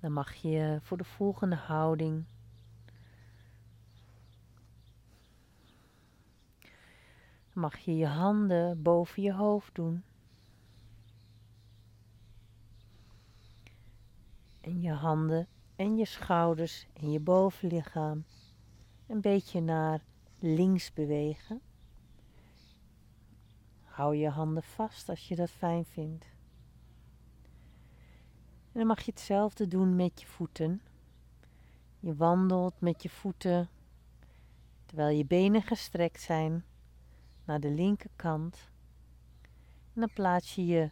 Dan mag je voor de volgende houding mag je je handen boven je hoofd doen. En je handen en je schouders en je bovenlichaam een beetje naar links bewegen. Hou je handen vast als je dat fijn vindt. En dan mag je hetzelfde doen met je voeten. Je wandelt met je voeten terwijl je benen gestrekt zijn naar de linkerkant. En dan plaats je je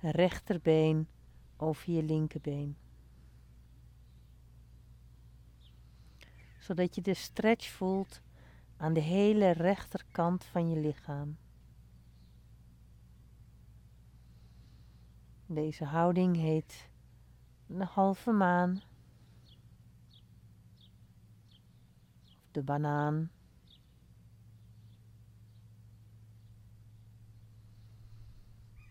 rechterbeen over je linkerbeen. Zodat je de stretch voelt aan de hele rechterkant van je lichaam. Deze houding heet de halve maan. Of de banaan.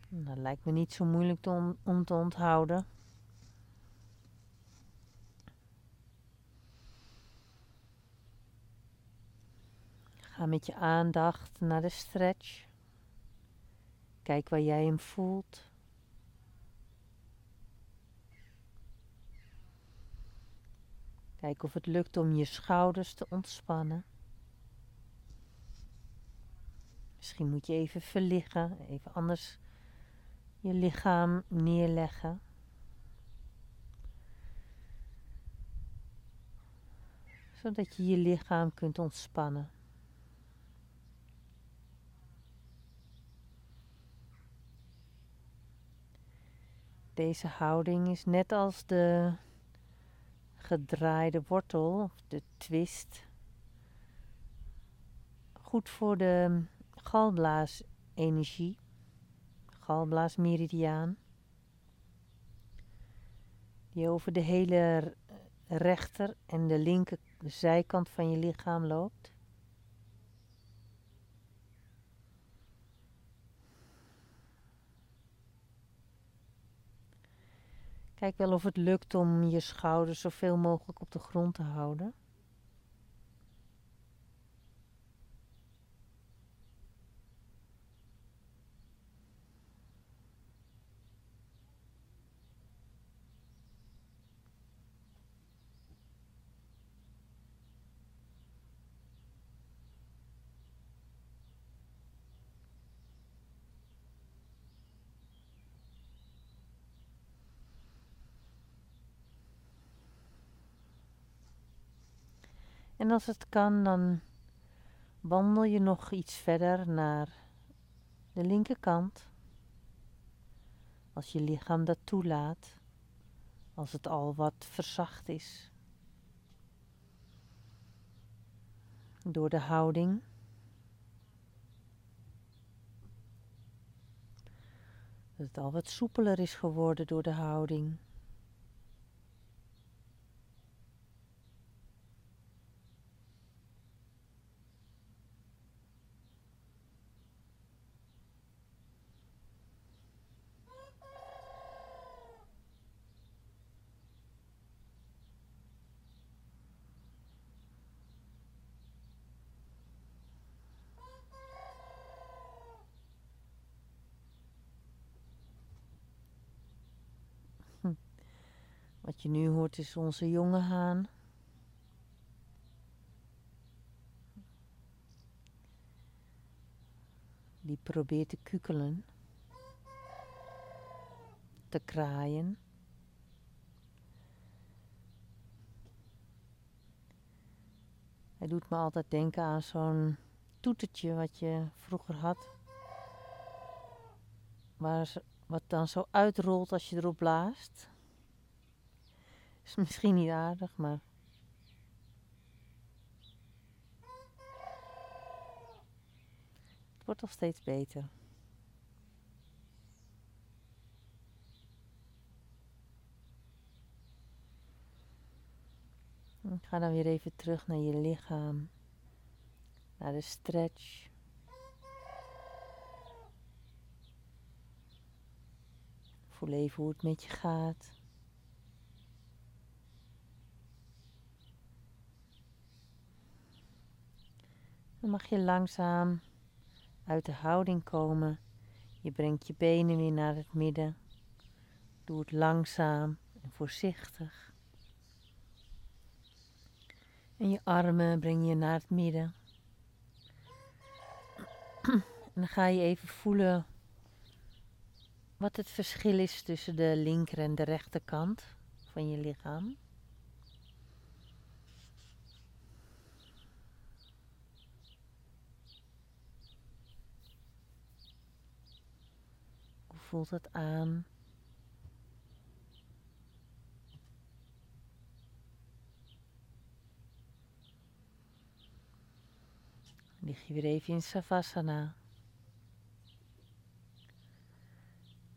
Dat lijkt me niet zo moeilijk om, om te onthouden. Ga met je aandacht naar de stretch. Kijk waar jij hem voelt. Kijk of het lukt om je schouders te ontspannen. Misschien moet je even verliggen, even anders je lichaam neerleggen. Zodat je je lichaam kunt ontspannen. Deze houding is net als de gedraaide wortel de twist goed voor de galblaasenergie galblaasmeridiaan. Die over de hele rechter en de linker zijkant van je lichaam loopt. Kijk wel of het lukt om je schouders zoveel mogelijk op de grond te houden. En als het kan, dan wandel je nog iets verder naar de linkerkant. Als je lichaam dat toelaat, als het al wat verzacht is. Door de houding. Dat het al wat soepeler is geworden door de houding. Wat je nu hoort is onze jonge haan. Die probeert te kukelen, te kraaien. Hij doet me altijd denken aan zo'n toetertje wat je vroeger had. Waar, wat dan zo uitrolt als je erop blaast. Is misschien niet aardig, maar. Het wordt al steeds beter. Ga dan weer even terug naar je lichaam, naar de stretch. Voel even hoe het met je gaat. Dan mag je langzaam uit de houding komen. Je brengt je benen weer naar het midden. Doe het langzaam en voorzichtig. En je armen breng je naar het midden. En dan ga je even voelen wat het verschil is tussen de linker en de rechterkant van je lichaam. Voelt het aan? Lig je weer even in Savasana.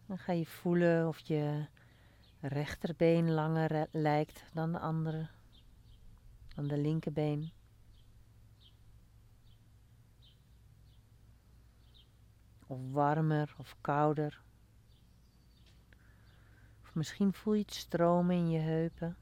Dan ga je voelen of je rechterbeen langer lijkt dan de andere, dan de linkerbeen. Of warmer of kouder. Misschien voel je het stromen in je heupen.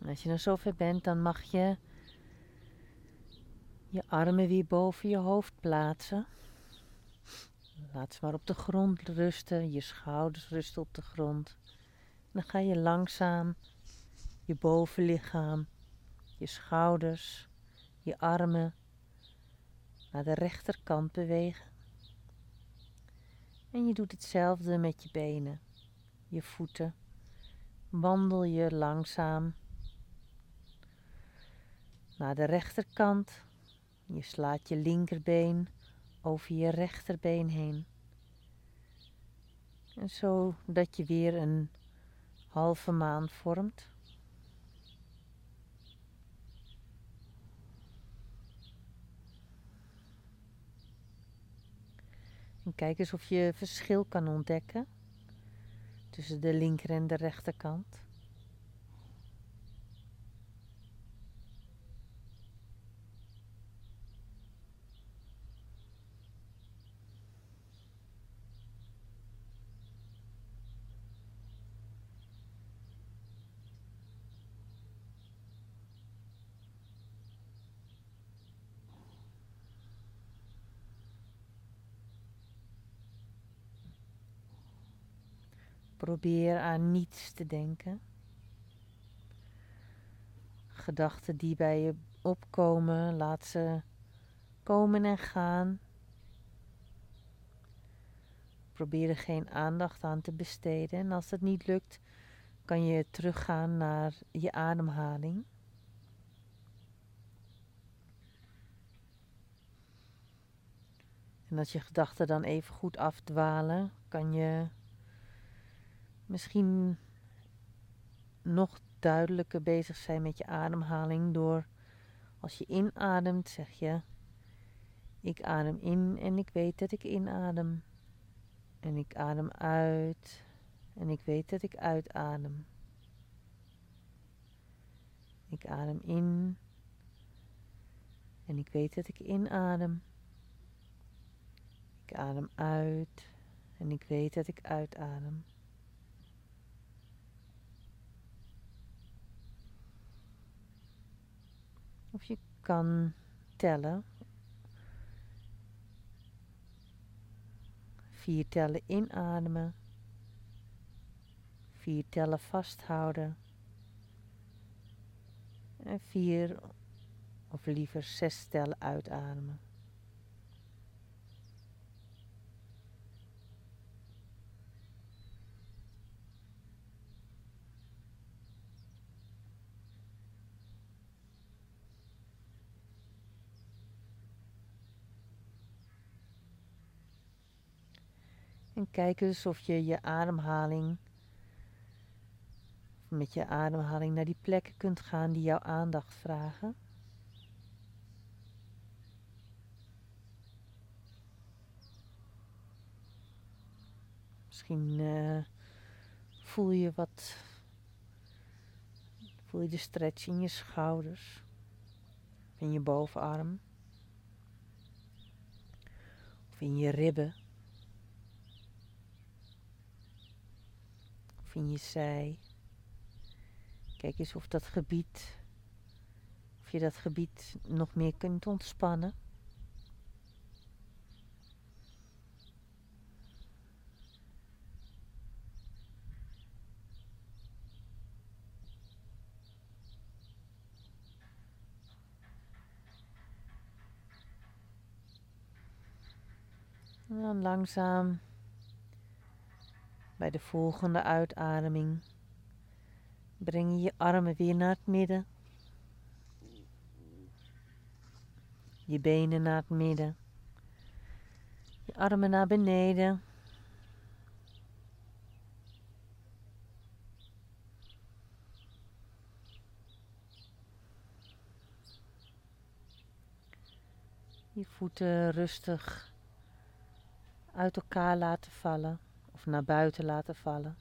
En als je dan zover bent, dan mag je je armen weer boven je hoofd plaatsen. Laat ze maar op de grond rusten, je schouders rusten op de grond. Dan ga je langzaam je bovenlichaam, je schouders, je armen naar de rechterkant bewegen. En je doet hetzelfde met je benen, je voeten. Wandel je langzaam naar de rechterkant. Je slaat je linkerbeen over je rechterbeen heen. En zo dat je weer een halve maan vormt. En kijk eens of je verschil kan ontdekken tussen de linker en de rechterkant. Probeer aan niets te denken. Gedachten die bij je opkomen, laat ze komen en gaan. Probeer er geen aandacht aan te besteden. En als dat niet lukt, kan je teruggaan naar je ademhaling. En als je gedachten dan even goed afdwalen, kan je misschien nog duidelijker bezig zijn met je ademhaling door als je inademt zeg je ik adem in en ik weet dat ik inadem en ik adem uit en ik weet dat ik uitadem. Ik adem in en ik weet dat ik inadem. Ik adem uit en ik weet dat ik uitadem. Of je kan tellen. Vier tellen inademen. Vier tellen vasthouden. En vier of liever zes tellen uitademen. Kijk eens of je je ademhaling, met je ademhaling naar die plekken kunt gaan die jouw aandacht vragen. Misschien uh, voel je wat, voel je de stretch in je schouders, in je bovenarm, of in je ribben. Je zij. Kijk eens of dat gebied, of je dat gebied nog meer kunt ontspannen. En dan langzaam bij de volgende uitademing breng je je armen weer naar het midden. Je benen naar het midden. Je armen naar beneden. Je voeten rustig uit elkaar laten vallen of naar buiten laten vallen.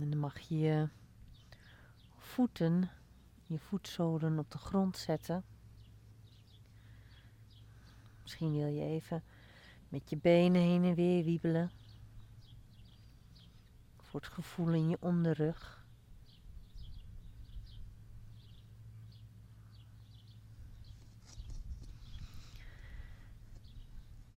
En dan mag je je voeten, je voetzolen op de grond zetten. Misschien wil je even met je benen heen en weer wiebelen. Voor het gevoel in je onderrug.